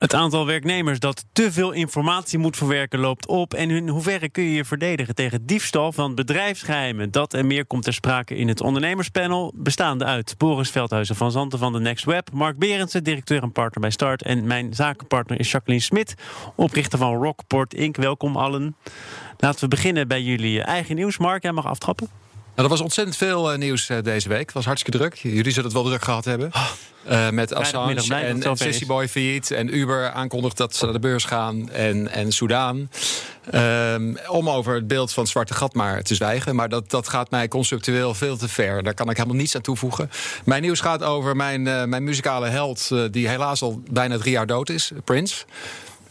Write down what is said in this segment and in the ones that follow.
Het aantal werknemers dat te veel informatie moet verwerken loopt op. En in hoeverre kun je je verdedigen tegen diefstal van bedrijfsgeheimen? Dat en meer komt ter sprake in het ondernemerspanel. Bestaande uit Boris Veldhuizen van Zanten van de Next Web. Mark Berendsen, directeur en partner bij Start. En mijn zakenpartner is Jacqueline Smit, oprichter van Rockport Inc. Welkom allen. Laten we beginnen bij jullie eigen nieuws. Mark, jij mag aftrappen. Nou, er was ontzettend veel uh, nieuws uh, deze week. Het was hartstikke druk. Jullie zullen het wel druk gehad hebben. Uh, met Assange en, en Sissy Boy failliet. En Uber aankondigt dat ze naar de beurs gaan. En, en Soudaan. Um, om over het beeld van het zwarte gat maar te zwijgen. Maar dat, dat gaat mij conceptueel veel te ver. Daar kan ik helemaal niets aan toevoegen. Mijn nieuws gaat over mijn, mijn muzikale held... die helaas al bijna drie jaar dood is, Prince.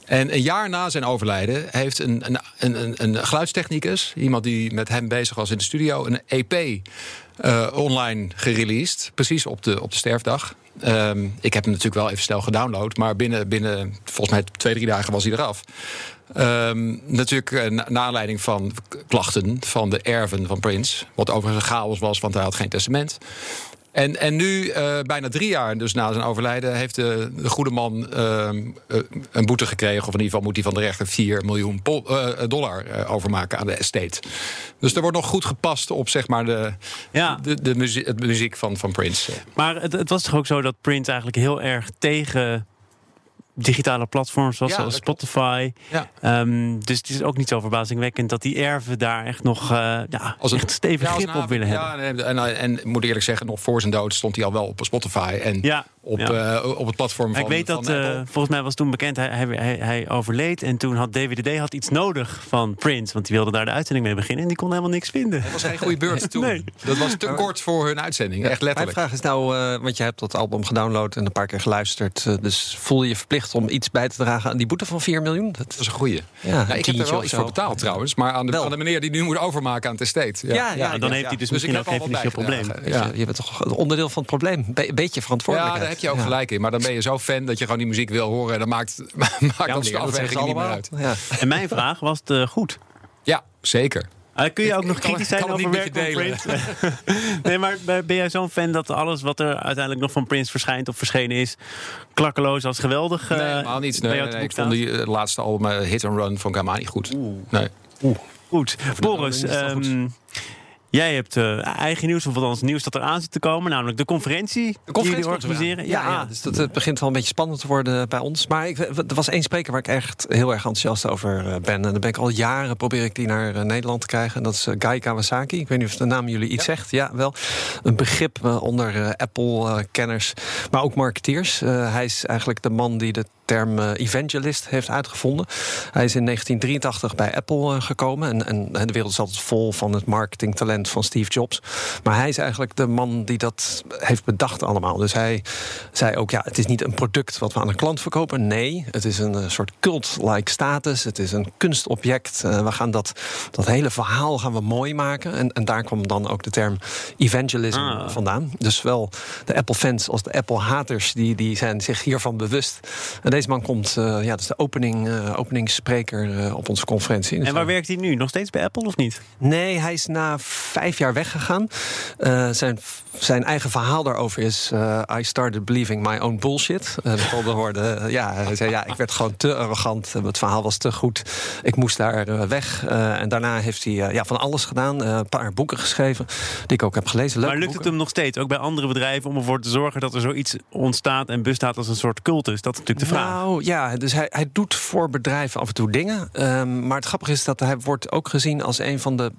En een jaar na zijn overlijden heeft een, een, een, een geluidstechnicus, iemand die met hem bezig was in de studio, een EP uh, online gereleased. Precies op de, op de sterfdag. Um, ik heb hem natuurlijk wel even snel gedownload, maar binnen, binnen volgens mij twee, drie dagen was hij eraf. Um, natuurlijk uh, van klachten van de erven van Prince. Wat overigens een chaos was, want hij had geen testament. En, en nu, uh, bijna drie jaar dus na zijn overlijden, heeft de, de goede man uh, een boete gekregen. Of in ieder geval moet hij van de rechter 4 miljoen dollar overmaken aan de estate. Dus er wordt nog goed gepast op zeg maar, de, ja. de, de muziek, het muziek van, van Prince. Maar het, het was toch ook zo dat Prince eigenlijk heel erg tegen digitale platforms zoals, ja, Spotify. Ja. Um, dus het is ook niet zo verbazingwekkend dat die erven daar echt nog uh, ja, Als het, echt stevig ja, grip op willen hebben. En, en, en, moet eerlijk zeggen, nog voor zijn dood stond hij al wel op Spotify. En ja op, ja. uh, op het platform van Ik weet dat, uh, volgens mij was toen bekend, hij, hij, hij, overleed. En toen had DWDD had iets nodig van Prince. Want die wilde daar de uitzending mee beginnen. En die kon helemaal niks vinden. Dat was geen goede beurt toen. Nee. Dat was te kort voor hun uitzending, echt letterlijk. Mijn vraag is nou, uh, want je hebt dat album gedownload en een paar keer geluisterd. dus voel je je verplicht om iets bij te dragen aan die boete van 4 miljoen? Dat, is een goeie. Ja, ja ik heb er wel iets voor betaald trouwens. Maar aan de, aan de meneer die nu moet overmaken aan het estate. Ja, ja, ja dan heeft hij dus, dus misschien ook geen financieel probleem. Je bent toch onderdeel van het probleem. Een beetje verantwoordelijkheid. Je ook gelijk in. Maar dan ben je zo fan dat je gewoon die muziek wil horen. En dan maakt, maakt ja, ons de afweging niet meer uit. Ja. En mijn vraag, was het uh, goed? Ja, zeker. Uh, kun je ook nog kritisch zijn over werk van Prince? nee, maar ben jij zo'n fan dat alles wat er uiteindelijk nog van Prince verschijnt of verschenen is, klakkeloos als geweldig? Uh, nee, helemaal niet. Nee, nee, ik vond die uh, laatste album Hit and Run van Gamma niet goed. Oeh. Nee. Oeh. Goed. Boris, um, Jij hebt uh, eigen nieuws, of althans nieuws dat er aan zit te komen. Namelijk de conferentie, de conferentie die organiseren. Ja, ja, ja, dus dat het begint wel een beetje spannend te worden bij ons. Maar ik, er was één spreker waar ik echt heel erg enthousiast over eh, ben. En dan ben ik al jaren probeer ik die naar uh, Nederland te krijgen. En dat is uh, Guy Kawasaki. Ik weet niet of de naam jullie iets ja. zegt. Ja, wel. Een begrip onder Apple-kenners, maar ook marketeers. hij is eigenlijk de man die de term evangelist heeft uitgevonden. Hij is in 1983 bij Apple gekomen. En, en de wereld is altijd vol van het marketingtalent van Steve Jobs. Maar hij is eigenlijk de man die dat heeft bedacht allemaal. Dus hij zei ook, ja, het is niet een product wat we aan een klant verkopen. Nee, het is een eh, soort cult-like status. Het is een kunstobject. Uh, we gaan dat, dat hele verhaal gaan we mooi maken. En, en daar kwam dan ook de term evangelism ah. vandaan. Dus wel de Apple-fans als de Apple-haters... Die, die zijn zich hiervan bewust. En deze man komt, uh, ja, dat is de opening, uh, openingsspreker op onze conferentie. En waar werkt hij nu? Nog steeds bij Apple of niet? Nee, hij is na vijf jaar weggegaan. Zijn, zijn eigen verhaal daarover is... I started believing my own bullshit. Dat hoorde, ja, hij zei, ja, ik werd gewoon te arrogant. Het verhaal was te goed. Ik moest daar weg. en daarna heeft hij ja, van alles gedaan. een paar boeken geschreven, die ik ook heb gelezen. Leuke maar lukt het hem nog steeds, ook bij andere bedrijven... om ervoor te zorgen dat er zoiets ontstaat en bestaat als een soort cultus? Dat is natuurlijk de vraag. Nou ja, dus hij, hij doet voor bedrijven af en toe dingen. Um, maar het grappige is dat hij wordt ook gezien als een van de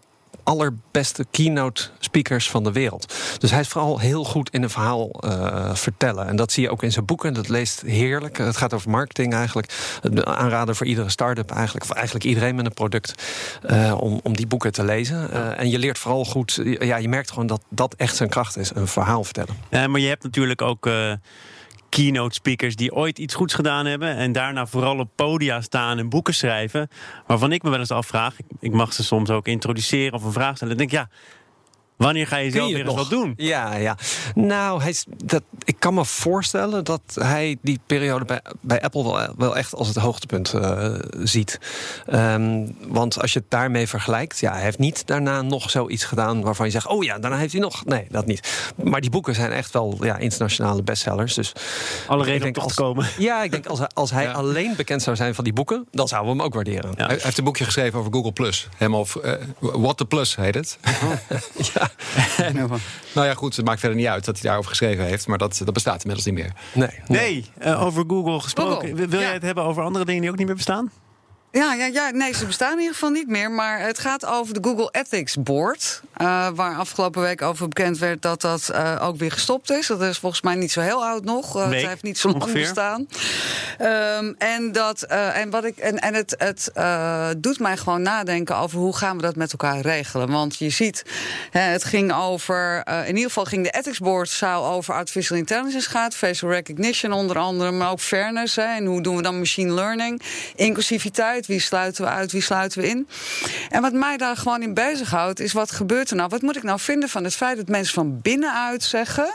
allerbeste keynote speakers van de wereld. Dus hij is vooral heel goed in een verhaal uh, vertellen. En dat zie je ook in zijn boeken. Dat leest heerlijk. Het gaat over marketing eigenlijk. Aanraden voor iedere start-up eigenlijk. Voor eigenlijk iedereen met een product. Uh, om, om die boeken te lezen. Uh, en je leert vooral goed. Ja, je merkt gewoon dat dat echt zijn kracht is. Een verhaal vertellen. Ja, maar je hebt natuurlijk ook keynote speakers die ooit iets goeds gedaan hebben en daarna vooral op podia staan en boeken schrijven, waarvan ik me wel eens afvraag, ik, ik mag ze soms ook introduceren of een vraag stellen, dan denk ik ja, Wanneer ga je zelf weer eens wat doen? Ja, ja. Nou, hij, dat, ik kan me voorstellen dat hij die periode bij, bij Apple wel, wel echt als het hoogtepunt uh, ziet. Um, want als je het daarmee vergelijkt, ja, hij heeft niet daarna nog zoiets gedaan waarvan je zegt: Oh ja, daarna heeft hij nog. Nee, dat niet. Maar die boeken zijn echt wel ja, internationale bestsellers. Dus Alle reden om toch te komen. Ja, ik denk als, als hij alleen bekend zou zijn van die boeken, dan zouden we hem ook waarderen. Ja. Hij heeft een boekje geschreven over Google Plus. Helemaal, uh, What the Plus heet het. Oh. ja. nou ja, goed, het maakt verder niet uit dat hij daarover geschreven heeft. Maar dat, dat bestaat inmiddels niet meer. Nee, nee. Uh, over Google gesproken. Wil jij het hebben over andere dingen die ook niet meer bestaan? Ja, ja, ja, nee, ze bestaan in ieder geval niet meer. Maar het gaat over de Google Ethics Board. Uh, waar afgelopen week over bekend werd dat dat uh, ook weer gestopt is. Dat is volgens mij niet zo heel oud nog. Uh, het heeft niet zo lang ongeveer. bestaan. Um, en, dat, en, wat ik, en, en het, het doet mij gewoon nadenken over hoe gaan we dat met elkaar regelen. Want je ziet, hè, het ging over. in ieder geval ging de Ethics Board zou over artificial intelligence gaan. Facial recognition onder andere. Maar ook fairness. Hè, en hoe doen we dan machine learning? Inclusiviteit wie sluiten we uit? Wie sluiten we in? En wat mij daar gewoon in bezighoudt, is wat gebeurt er nou? Wat moet ik nou vinden van het feit dat mensen van binnenuit zeggen.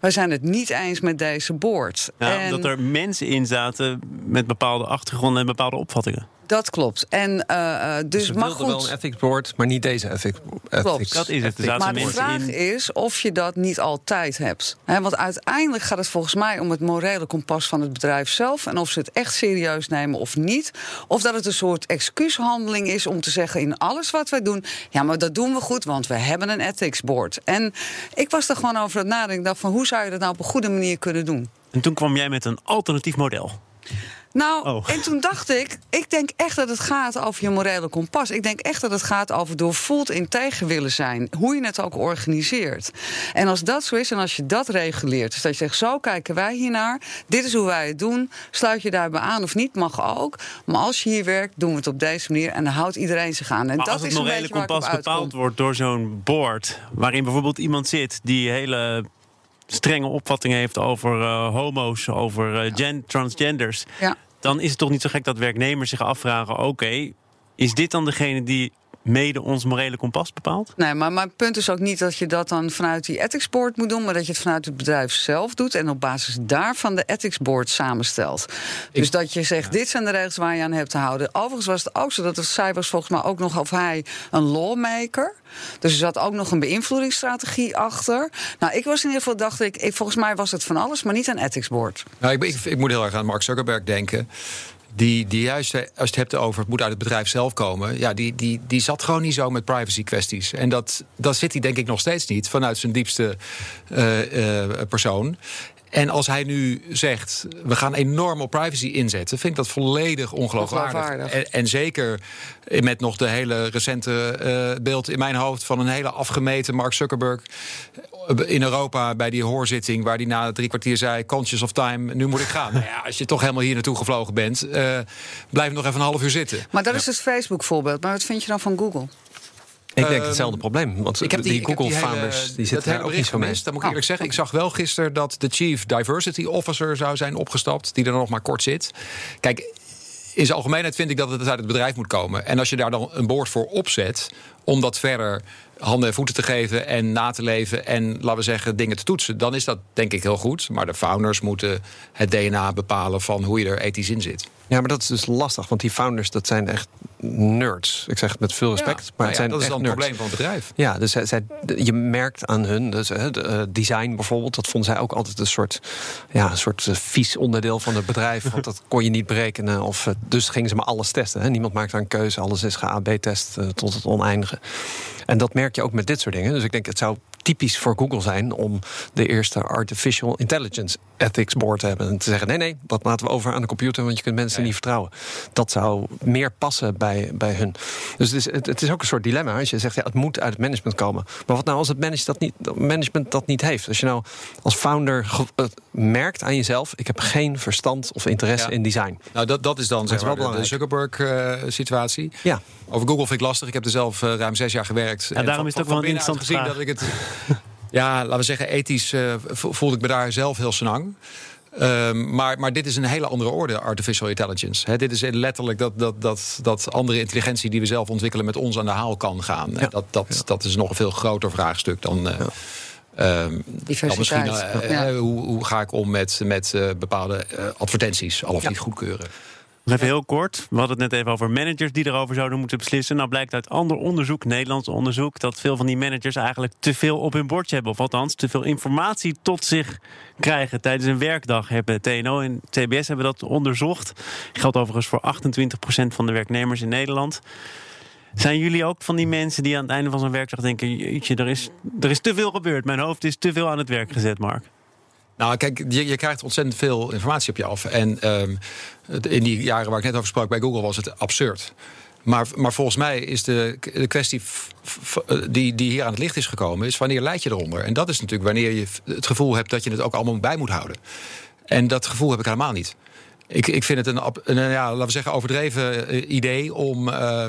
Wij zijn het niet eens met deze boord. Ja, en... Omdat er mensen in zaten met bepaalde achtergronden en bepaalde opvattingen. Dat klopt. En, uh, dus, dus maar goed, wel een ethics board, maar niet deze ethics. Klopt. Dat is het. maar de vraag is of je dat niet altijd hebt. He, want uiteindelijk gaat het volgens mij om het morele kompas van het bedrijf zelf. En of ze het echt serieus nemen of niet. Of dat het een soort excuushandeling is om te zeggen in alles wat wij doen. Ja, maar dat doen we goed, want we hebben een ethics board. En ik was er gewoon over het nadenken. Dacht van hoe zou je dat nou op een goede manier kunnen doen? En toen kwam jij met een alternatief model. Nou, oh. en toen dacht ik, ik denk echt dat het gaat over je morele kompas. Ik denk echt dat het gaat over doorvoeld in tegen willen zijn. Hoe je het ook organiseert. En als dat zo is en als je dat reguleert, dus dat je zegt, zo kijken wij hiernaar, dit is hoe wij het doen, sluit je daarbij aan of niet, mag ook. Maar als je hier werkt, doen we het op deze manier en dan houdt iedereen zich aan. En maar dat als het is morele kompas bepaald wordt door zo'n board, waarin bijvoorbeeld iemand zit die hele strenge opvattingen heeft over uh, homo's, over uh, gen transgenders. Ja. Dan is het toch niet zo gek dat werknemers zich afvragen: oké, is dit dan degene die mede ons morele kompas bepaalt? Nee, maar mijn punt is ook niet dat je dat dan vanuit die ethics board moet doen, maar dat je het vanuit het bedrijf zelf doet en op basis daarvan de ethics board samenstelt. dus dat je zegt: dit zijn de regels waar je aan hebt te houden. Overigens was het ook zo dat het, zij was volgens mij ook nog of hij een lawmaker. Dus er zat ook nog een beïnvloedingsstrategie achter. Nou, ik was in ieder geval, dacht ik, ik volgens mij was het van alles, maar niet een ethics board. Nou, ik, ik, ik moet heel erg aan Mark Zuckerberg denken die, die juist, als je het hebt over het moet uit het bedrijf zelf komen, ja, die, die, die zat gewoon niet zo met privacy kwesties. En dat, dat zit hij denk ik nog steeds niet vanuit zijn diepste uh, uh, persoon. En als hij nu zegt, we gaan enorm op privacy inzetten, vind ik dat volledig ongeloofwaardig. En, en, zeker met nog de hele recente uh, beeld in mijn hoofd van een hele afgemeten Mark Zuckerberg in Europa bij die hoorzitting, waar hij na drie kwartier zei: Conscious of time, nu moet ik gaan. nou ja, als je toch helemaal hier naartoe gevlogen bent, uh, blijf nog even een half uur zitten. Maar dat is het Facebook-voorbeeld. Maar wat vind je dan van Google? Ik denk hetzelfde probleem. Want ik heb die, Google-founders die zitten daar ook niet zo mee. Dat moet ik eerlijk zeggen. Ik zag wel gisteren dat de Chief Diversity Officer zou zijn opgestapt, die er nog maar kort zit. Kijk, in zijn algemeenheid vind ik dat het uit het bedrijf moet komen. En als je daar dan een boord voor opzet om dat verder handen en voeten te geven en na te leven en laten we zeggen dingen te toetsen, dan is dat denk ik heel goed. Maar de founders moeten het DNA bepalen van hoe je er ethisch in zit. Ja, maar dat is dus lastig, want die founders dat zijn echt nerds. Ik zeg het met veel respect, maar nou het zijn dat is dan het probleem van het bedrijf. Ja, dus zij, je merkt aan hun, dus, uh, design bijvoorbeeld, dat vonden zij ook altijd een soort, ja, een soort uh, vies onderdeel van het bedrijf, want dat kon je niet berekenen. Of, uh, dus gingen ze maar alles testen. Hè. Niemand maakt daar een keuze, alles is ge-AB-test tot het oneindige. En dat merk je ook met dit soort dingen. Dus ik denk, het zou typisch voor Google zijn om de eerste artificial intelligence ethics board te hebben. En te zeggen: nee, nee, dat laten we over aan de computer, want je kunt mensen niet vertrouwen. Dat zou meer passen bij, bij hun. Dus het is, het, is ook een soort dilemma. Als je zegt: ja, het moet uit het management komen. Maar wat nou als het management dat niet, management dat niet heeft? Als je nou als founder merkt aan jezelf: ik heb geen verstand of interesse in design. Nou, dat, dat is dan zeg maar, de, de Zuckerberg-situatie. Uh, ja. Over Google vind ik lastig. Ik heb er zelf uh, ruim zes jaar gewerkt. En, daarom is het ook wel interessant gezien dat ik het. ja, laten we zeggen, ethisch uh, voelde ik me daar zelf heel snang. Ehm, maar, maar dit is een hele andere orde, artificial intelligence. dit is letterlijk dat, dat, dat, dat andere intelligentie die we zelf ontwikkelen met ons aan de haal kan gaan. Dat, dat, dat is nog een veel groter vraagstuk dan. Uh, misschien, uh, hoe, hoe, ga ik om met, met bepaalde advertenties, al of niet goedkeuren? Even heel kort. We hadden het net even over managers die erover zouden moeten beslissen. Nou blijkt uit ander onderzoek, Nederlands onderzoek, dat veel van die managers eigenlijk te veel op hun bordje hebben. Of althans, te veel informatie tot zich krijgen tijdens een werkdag. Hebben TNO en TBS hebben dat onderzocht. Geldt overigens voor 28% van de werknemers in Nederland. Zijn jullie ook van die mensen die aan het einde van zo'n werkdag denken: jeetje, er is, er is te veel gebeurd. Mijn hoofd is te veel aan het werk gezet, Mark? Nou, kijk, je, krijgt ontzettend veel informatie op je af. En um, in die jaren waar ik net over sprak bij Google was het absurd. Maar, maar volgens mij is de, de kwestie die, die hier aan het licht is gekomen, is wanneer leid je eronder? En dat is natuurlijk wanneer je het gevoel hebt dat je het ook allemaal bij moet houden. En dat gevoel heb ik helemaal niet. Ik, ik vind het een, een ja, laten we zeggen, overdreven eh, idee om, uh,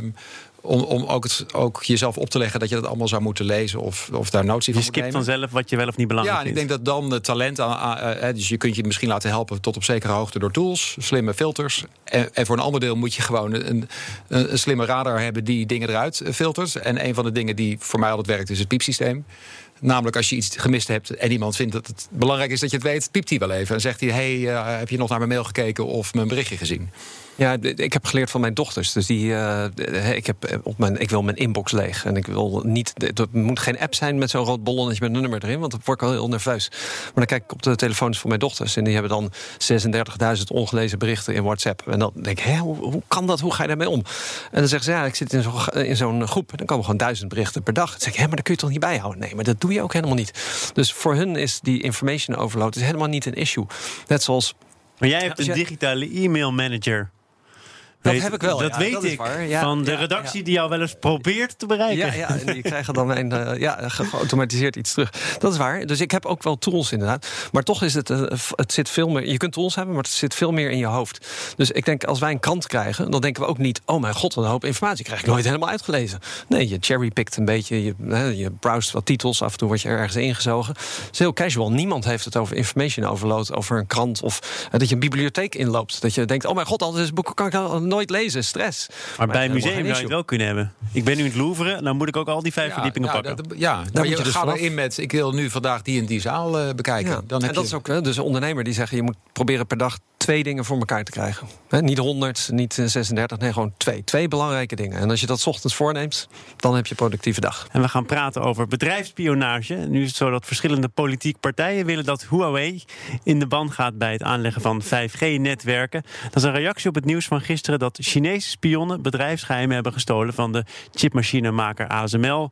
om, om ook, het, ook jezelf op te leggen dat je dat allemaal zou moeten lezen of, of daar notie van Je skipt vanzelf wat je wel of niet belangrijk vindt. Ja, en ik denk dat dan de talent aan, uh, dus je kunt je misschien laten helpen tot op zekere hoogte door tools, slimme filters. En, en voor een ander deel moet je gewoon een, een, een, slimme radar hebben die dingen eruit filtert. En een van de dingen die voor mij altijd werkt is het piepsysteem. Namelijk als je iets gemist hebt en iemand vindt dat het belangrijk is dat je het weet, piept hij wel even. En zegt hij, hey, uh, heb je nog naar mijn mail gekeken of mijn berichtje gezien? Ja, ik heb geleerd van mijn dochters. Dus die, uh, ik, heb op mijn, ik wil mijn inbox leeg. En ik wil niet. Er moet geen app zijn met zo'n rood ballonnetje met een nummer erin. Want dan word ik al heel nerveus. Maar dan kijk ik op de telefoons van mijn dochters. En die hebben dan 36.000 ongelezen berichten in WhatsApp. En dan denk ik, hé, hoe, hoe, kan dat? Hoe ga je daarmee om? En dan zeggen ze, ja, ik zit in zo'n in zo'n groep. En dan komen gewoon duizend berichten per dag. Dan zeg ik, hé, maar dat kun je toch niet bijhouden? Nee, maar dat doe je ook helemaal niet. Dus voor hun is die information overload is helemaal niet een issue. Net zoals. Maar jij hebt een digitale e-mail manager. Dat heb ik wel. Dat weet ik. van de redactie die jou wel eens probeert te bereiken. Ja, ja en die krijgen dan een uh, ja, geautomatiseerd iets terug. Dat is waar. Dus ik heb ook wel tools inderdaad. Maar toch is het, uh, het zit veel meer. Je kunt tools hebben, maar het zit veel meer in je hoofd. Dus ik denk, als wij een krant krijgen, dan denken we ook niet: oh mijn god, wat een hoop informatie krijg ik nooit helemaal uitgelezen. Nee, je cherrypikt een beetje. Je, je browst wat titels. Af en toe word je ergens ingezogen. Het is heel casual. Niemand heeft het over information overload, over een krant. Of uh, dat je een bibliotheek inloopt. Dat je denkt: oh mijn god, al deze boeken kan ik al nooit lezen, stress. Maar, bij een museum zou je het wel kunnen hebben. Ik ben nu in het Louvre, dan moet ik ook al die vijf verdiepingen pakken. Dat, ja, dan moet je, dus erin met, ik wil nu vandaag die en die zaal uh, bekijken. Dan heb en dat is ook, dus een ondernemer die zegt, je moet proberen per dag twee dingen voor elkaar te krijgen. niet 100, niet 36, nee, gewoon twee. Twee belangrijke dingen. En als je dat ochtends voorneemt, dan heb je een productieve dag. En we gaan praten over bedrijfsspionage. Nu is het zo dat verschillende politieke partijen willen dat Huawei in de band gaat bij het aanleggen van 5G-netwerken. Dat is een reactie op het nieuws van gisteren dat Chinese spionnen bedrijfsgeheimen hebben gestolen van de chipmachinemaker ASML.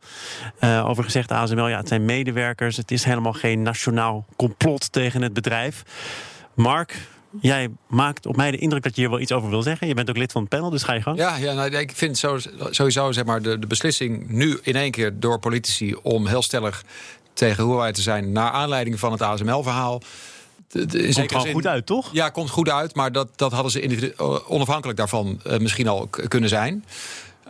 Uh, over gezegd ASML, ja, het zijn medewerkers. Het is helemaal geen nationaal complot tegen het bedrijf. Mark, Jij maakt op mij de indruk dat je hier wel iets over wil zeggen. Je bent ook lid van het panel, dus ga je gang. Ja, ja nou, ik vind sowieso zeg maar, de, de beslissing nu in één keer door politici om heel stellig tegen Huawei te zijn, naar aanleiding van het ASML-verhaal. Het komt gewoon goed uit, toch? Ja, komt goed uit, maar dat, dat hadden ze onafhankelijk daarvan uh, misschien al kunnen zijn.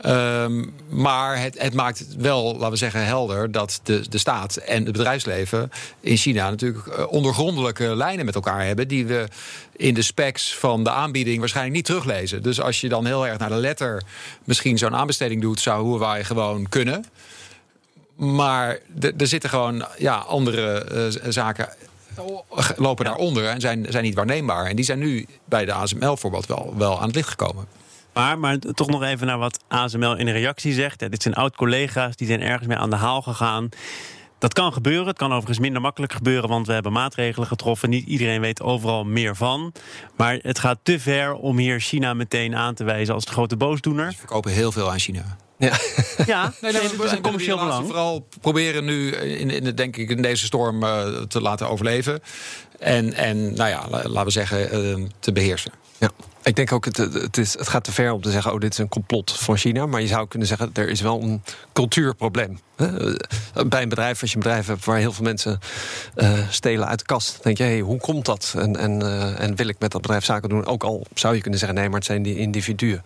Um, maar het, het, maakt wel, laten we zeggen, helder dat de, de staat en het bedrijfsleven in China natuurlijk uh, ondergrondelijke lijnen met elkaar hebben. Die we in de specs van de aanbieding waarschijnlijk niet teruglezen. Dus als je dan heel erg naar de letter misschien zo'n aanbesteding doet, zou wij gewoon kunnen. Maar er zitten gewoon ja, andere uh, zaken lopen daaronder en zijn, zijn niet waarneembaar. En die zijn nu bij de ASML voorbeeld wel, wel aan het licht gekomen. Maar, maar toch nog even naar wat ASML in de reactie zegt. dit zijn oud-collega's, die zijn ergens mee aan de haal gegaan. Dat kan gebeuren. Het kan overigens minder makkelijk gebeuren, want we hebben maatregelen getroffen. Niet iedereen weet overal meer van. Maar het gaat te ver om hier China meteen aan te wijzen als de grote boosdoener. We verkopen heel veel aan China. Ja, ja nee, nee, dat is een commercieel belang. Vooral proberen nu in, in, denk ik, in deze storm uh, te laten overleven. En, en nou ja, laten we zeggen, uh, te beheersen. Ja. Ik denk ook, het, het, is, het gaat te ver om te zeggen... oh, dit is een complot van China. Maar je zou kunnen zeggen, er is wel een cultuurprobleem. Bij een bedrijf, als je een bedrijf hebt... waar heel veel mensen uh, stelen uit de kast... denk je, hey, hoe komt dat? En, en, uh, en wil ik met dat bedrijf zaken doen? Ook al zou je kunnen zeggen, nee, maar het zijn die individuen.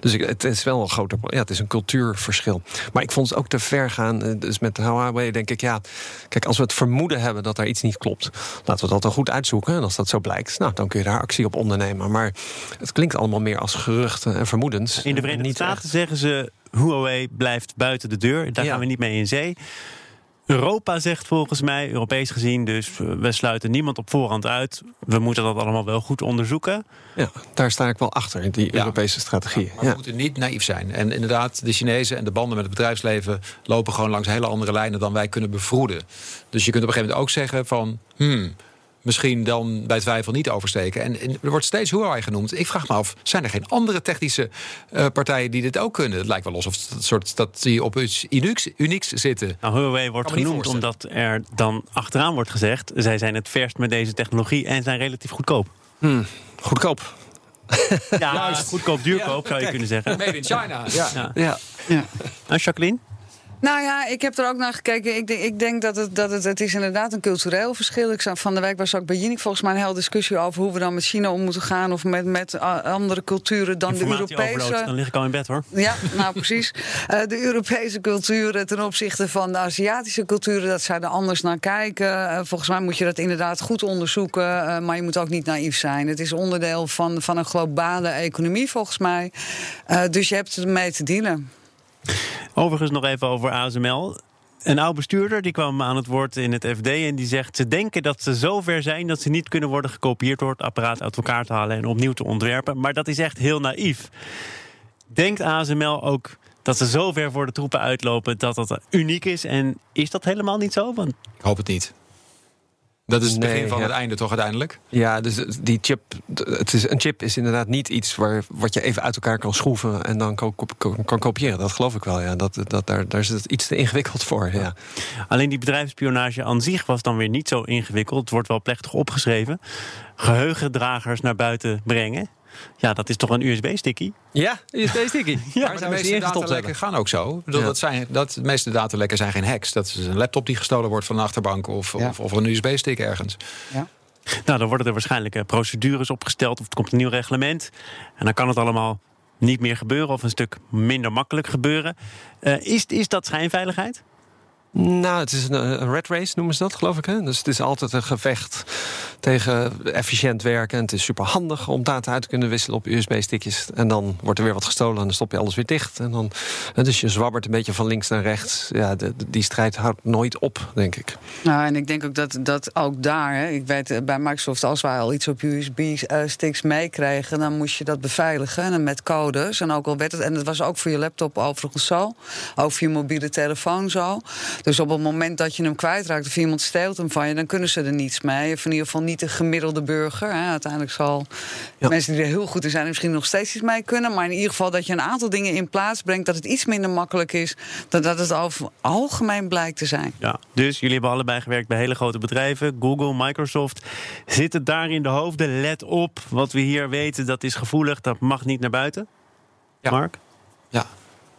Dus het is wel een groter... Ja, het is een cultuurverschil. Maar ik vond het ook te ver gaan. Eh, dus met Huawei denk ik, ja... Kijk, als we het vermoeden hebben dat er iets niet klopt... laten we dat dan goed uitzoeken. En als dat zo blijkt, nou, dan kun je daar actie op ondernemen. Maar het klinkt allemaal meer als geruchten en vermoedens. In de Verenigde Staten zeggen ze... Huawei blijft buiten de deur. Daar gaan we niet mee in zee. Europa zegt volgens mij, Europees gezien, dus we sluiten niemand op voorhand uit. We moeten dat allemaal wel goed onderzoeken. Ja, daar sta ik wel achter, in die Europese strategie. Maar, we moeten niet naïef zijn. En inderdaad, de Chinezen en de banden met het bedrijfsleven lopen gewoon langs hele andere lijnen dan wij kunnen bevroeden. Dus je kunt op een gegeven moment ook zeggen van. Hmm, misschien dan bij twijfel niet oversteken. En, er wordt steeds Huawei genoemd. Ik vraag me af, zijn er geen andere technische uh, partijen die dit ook kunnen? Het lijkt wel alsof het soort dat die op iets unieks, unieks zitten. Nou, Huawei wordt genoemd omdat er dan achteraan wordt gezegd... zij zijn het verst met deze technologie en zijn relatief goedkoop. Hmm, goedkoop. Ja, Juist. goedkoop, duurkoop zou je kunnen zeggen. Made in China. Ja. ja. ja. ja. Nou, Jacqueline? Nou ja, ik heb er ook naar gekeken. Ik denk, ik denk dat, het, dat het, het is inderdaad een cultureel verschil. Ik van de week was ook bij Jinek volgens mij een hele discussie over hoe we dan met China om moeten gaan. Of met, met eh, andere culturen dan de Europese. Dan lig ik al in bed hoor. Ja, nou precies. Uh, de Europese culturen ten opzichte van de Aziatische culturen, dat zij er anders naar kijken. Uh, volgens mij moet je dat inderdaad goed onderzoeken. maar je moet ook niet naïef zijn. Het is onderdeel van, van een globale economie volgens mij. dus je hebt ermee te dealen. Overigens nog even over ASML. Een oud bestuurder die kwam aan het woord in het FD en die zegt: ze denken dat ze zo ver zijn dat ze niet kunnen worden gekopieerd door het apparaat uit elkaar te halen en opnieuw te ontwerpen. Maar dat is echt heel naïef. Denkt ASML ook dat ze zo ver voor de troepen uitlopen dat dat uniek is? En is dat helemaal niet zo? Ik hoop het niet. Dat is het begin van het einde, toch uiteindelijk? Ja, dus die chip. Het is, een chip is inderdaad niet iets waar, wat je even uit elkaar kan schroeven en dan kan, kan, kopiëren. Dat geloof ik wel. Ja. Dat, dat, daar, daar is het iets te ingewikkeld voor. Ja. Alleen die bedrijfsspionage aan zich was dan weer niet zo ingewikkeld. Het wordt wel plechtig opgeschreven. Geheugendragers naar buiten brengen. Ja, dat is toch een USB-sticky? Ja, USB-sticky. ja, maar de meeste datalekken gaan ook zo. Bedoel, dat zijn, dat, de meeste datalekken zijn geen hacks. Dat is een laptop die gestolen wordt van een achterbank... of, of, of, een USB-stick ergens. Ja. Nou, dan worden er waarschijnlijk eh, procedures opgesteld... of het komt een nieuw reglement. En dan kan het allemaal niet meer gebeuren... of een stuk minder makkelijk gebeuren. Uh, is, is dat schijnveiligheid? Nou, het is een, een red race, noemen ze dat, geloof ik. Hè? Dus het is altijd een gevecht tegen efficiënt werken. En het is super handig om data uit te kunnen wisselen op USB-stickjes. En dan wordt er weer wat gestolen en dan stop je alles weer dicht. En dan, dus je zwabbert een beetje van links naar rechts. Ja, die strijd houdt nooit op, denk ik. Nou, en ik denk ook dat, dat ook daar, hè, ik weet eh, bij Microsoft, als wij al iets op USB-sticks meekrijgen, dan moest je dat beveiligen en met codes. En ook al werd het, en dat was ook voor je laptop overigens zo, ook voor je mobiele telefoon zo. Dus op het moment dat je hem kwijtraakt of iemand steelt hem van je, dan kunnen ze er niets mee. Of in ieder geval niet de gemiddelde burger. Hè. Uiteindelijk zal mensen die er heel goed in zijn, misschien nog steeds iets mee kunnen. Maar in ieder geval dat je een aantal dingen in plaats brengt, dat het iets minder makkelijk is dan dat het over algemeen blijkt te zijn. Ja, dus jullie hebben allebei gewerkt bij hele grote bedrijven, Google, Microsoft. Zit het daar in de hoofden? Let op, wat we hier weten, dat is gevoelig, dat mag niet naar buiten. Ja. Mark? Ja,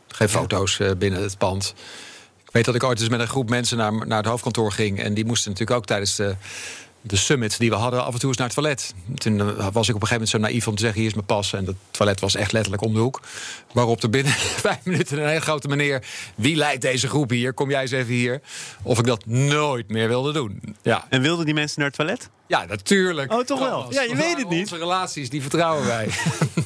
geen foto's eh, binnen het pand. Ik weet dat ik ooit eens met een groep mensen naar, naar het hoofdkantoor ging. En die moesten natuurlijk ook tijdens de, de summit die we hadden af en toe eens naar het toilet. Toen was ik op een gegeven moment zo naïef om te zeggen: hier is mijn pas. En dat toilet was echt letterlijk om de hoek. Waarop er binnen vijf minuten een hele grote meneer. Wie leidt deze groep hier? Kom jij eens even hier. Of ik dat nooit meer wilde doen. Ja. En wilden die mensen naar het toilet? Ja, natuurlijk. Oh, toch wel? Ja, je weet het niet. Onze relaties, die vertrouwen wij.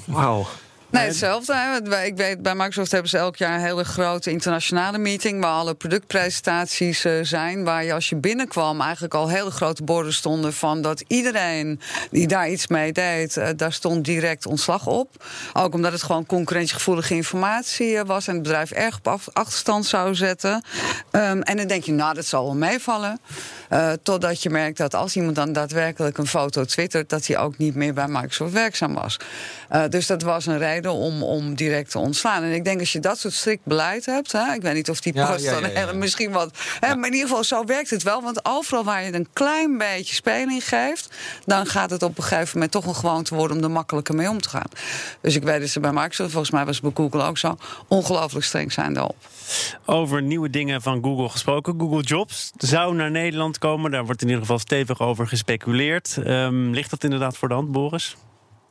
Wauw. Nee, hetzelfde. Ik weet, bij Microsoft hebben ze elk jaar een hele grote internationale meeting... waar alle productpresentaties eh, zijn. Waar je als je binnenkwam eigenlijk al hele grote borden stonden... van dat iedereen die daar iets mee deed, uh, daar stond direct ontslag op. Ook omdat het gewoon concurrentiegevoelige informatie eh, was... en het bedrijf erg op achterstand zou zetten. Um, en dan denk je, nou, dat zal wel meevallen. Uh, totdat je merkt dat als iemand dan daadwerkelijk een foto twittert, dat hij ook niet meer bij Microsoft werkzaam was. Uh, dus dat was een reden om, om direct te ontslaan. En ik denk als je dat soort strikt beleid hebt, hè, ik weet niet of die post dan ja, misschien wat. Hè, maar in ieder geval, zo werkt het wel. Want overal waar je een klein beetje speling geeft, dan gaat het op een gegeven moment toch een gewoonte worden om er makkelijker mee om te gaan. Dus ik weet dat ze bij Microsoft, volgens mij was het bij Google ook zo, ongelooflijk streng zijn daarop. Over nieuwe dingen van Google gesproken. Google Jobs zou naar Nederland komen. Daar wordt in ieder geval stevig over gespeculeerd. Um, ligt dat inderdaad voor de hand, Boris?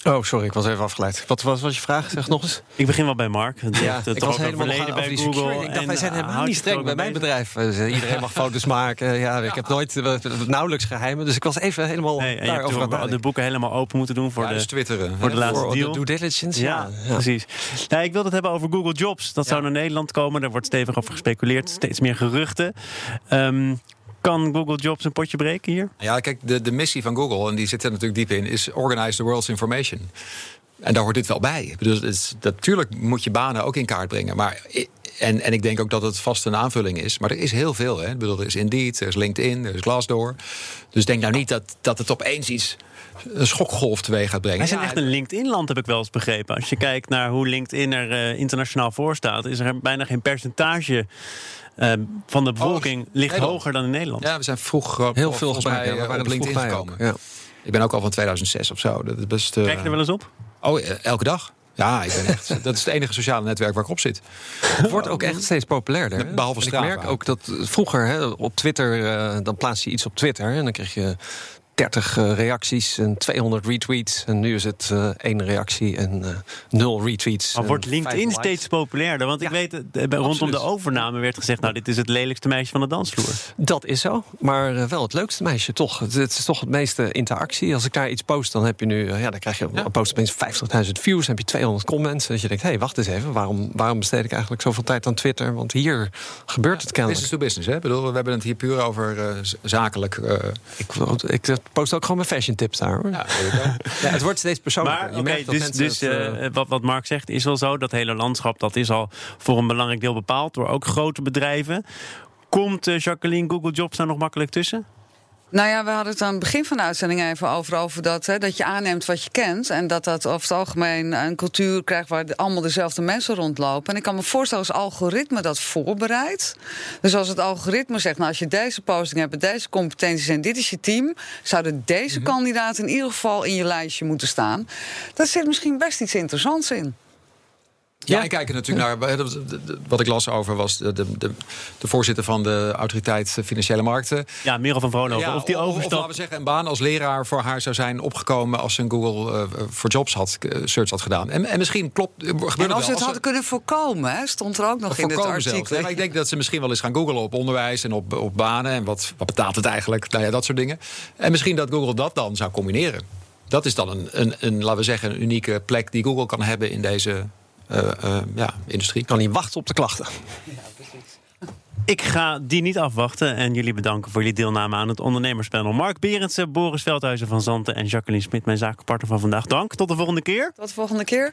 Oh, sorry, ik was even afgeleid. Wat was, was je vraag? Zeg nog eens. Ik begin wel bij Mark. ja, ik was helemaal verleden bij Google. Ik dacht, wij zijn helemaal niet streng bij mijn bedrijf. Dus iedereen mag foto's maken. Ja, ik heb nooit uh, nauwelijks geheimen. Dus ik was even helemaal nee, daarover aan de boeken helemaal open moeten doen voor, de, dus twitteren. voor de laatste voor deal. De due diligence, ja. precies. Nou, ik wil het hebben over Google Jobs. Dat zou naar Nederland komen. Daar wordt stevig over gespeculeerd. Steeds meer geruchten. Um, kan Google Jobs een potje breken hier? Ja, kijk, de, de missie van Google, en die zit er natuurlijk diep in, is organize the world's information. En daar hoort dit wel bij. Dus natuurlijk moet je banen ook in kaart brengen. Maar en, en ik denk ook dat het vast een aanvulling is. Maar er is heel veel. Hè. Ik bedoel, er is Indeed, er is LinkedIn, er is Glassdoor. Dus denk nou niet dat, dat het opeens iets een schokgolf teweeg gaat brengen. Wij zijn echt een LinkedIn-land, heb ik wel eens begrepen. Als je kijkt naar hoe LinkedIn er uh, internationaal voor staat, is er bijna geen percentage Ehm, van de bevolking oh, ligt hoger dan in Nederland. Ja, we zijn vroeg heel veel bij, we waren LinkedIn gekomen. Ja. Ik ben ook al van 2006 of zo. Dat is best, uh, Kijk je er wel eens op? Oh, eh, elke dag. Ja, ik ben echt, dat is het enige sociale netwerk waar ik op zit. Het wordt ook echt steeds populairder. Behalve Strava. Ik merk ook dat vroeger hè, op Twitter, uh, dan plaats je iets op Twitter en dan krijg je 30 uh, eh, reacties en 200 retweets. En nu is het uh, één reactie en uh, nul retweets. Maar wordt LinkedIn steeds populairder? Want ik weet, rondom de overname werd gezegd... nou, dit is het lelijkste meisje van de dansvloer. Dat is zo, maar wel het leukste meisje, toch. Het, het, is toch het meeste interactie. Als ik daar iets post, dan heb je nu... ja, dan krijg je ja. een post opeens 50.000 views, dan heb je 200 comments. Dat je denkt, hé, hey, wacht eens even. Waarom, waarom besteed ik eigenlijk zoveel tijd aan Twitter? Want hier gebeurt het kennelijk. Business to business, hè? Ik bedoel, we hebben het hier puur over zakelijk... ik, ik post ook gewoon mijn fashion tips daar hoor. Ja, ja het wordt steeds persoonlijker. Maar, dus, dus uh, wat, wat Mark zegt is wel zo. Dat hele landschap dat is al voor een belangrijk deel bepaald door ook grote bedrijven. Komt uh, Jacqueline Google Jobs daar nog makkelijk tussen? Nou ja, we hadden het aan het begin van de uitzending even over, over dat, hè, dat je aanneemt wat je kent. En dat dat over het algemeen een cultuur krijgt waar allemaal dezelfde mensen rondlopen. En ik kan me voorstellen als algoritme dat voorbereidt. Dus als het algoritme zegt, nou als je deze posting hebt, deze competenties en dit is je team, zouden deze mm kandidaten in ieder geval in je lijstje moeten staan. Daar zit misschien best iets interessants in. Ja, ik kijk er natuurlijk naar. Wat ik las over was de, de, de, de voorzitter van de autoriteit Financiële Markten. Ja, Merel van Vroonhoven. Ja, of die overstap. Of, laten we zeggen, een baan als leraar voor haar zou zijn opgekomen als ze een Google uh, voor Jobs had, uh, search had gedaan. En, en misschien klopt. En als ze het hadden kunnen voorkomen, hè, stond er ook nog in het artikel. Zelfs, maar ik denk dat ze misschien wel eens gaan googlen op onderwijs en op, op banen. En wat, wat betaalt het eigenlijk? Nou ja, dat soort dingen. En misschien dat Google dat dan zou combineren. Dat is dan een, een, een, laten we zeggen, een unieke plek die Google kan hebben in deze ja, industrie. Kan niet wachten op de klachten. Ja, precies. Ik ga die niet afwachten en jullie bedanken voor jullie deelname aan het ondernemerspanel. Mark Berendsen, Boris Veldhuizen van Zanten en Jacqueline Smit, mijn zakenpartner van vandaag. Dank, tot de volgende keer. Tot de volgende keer.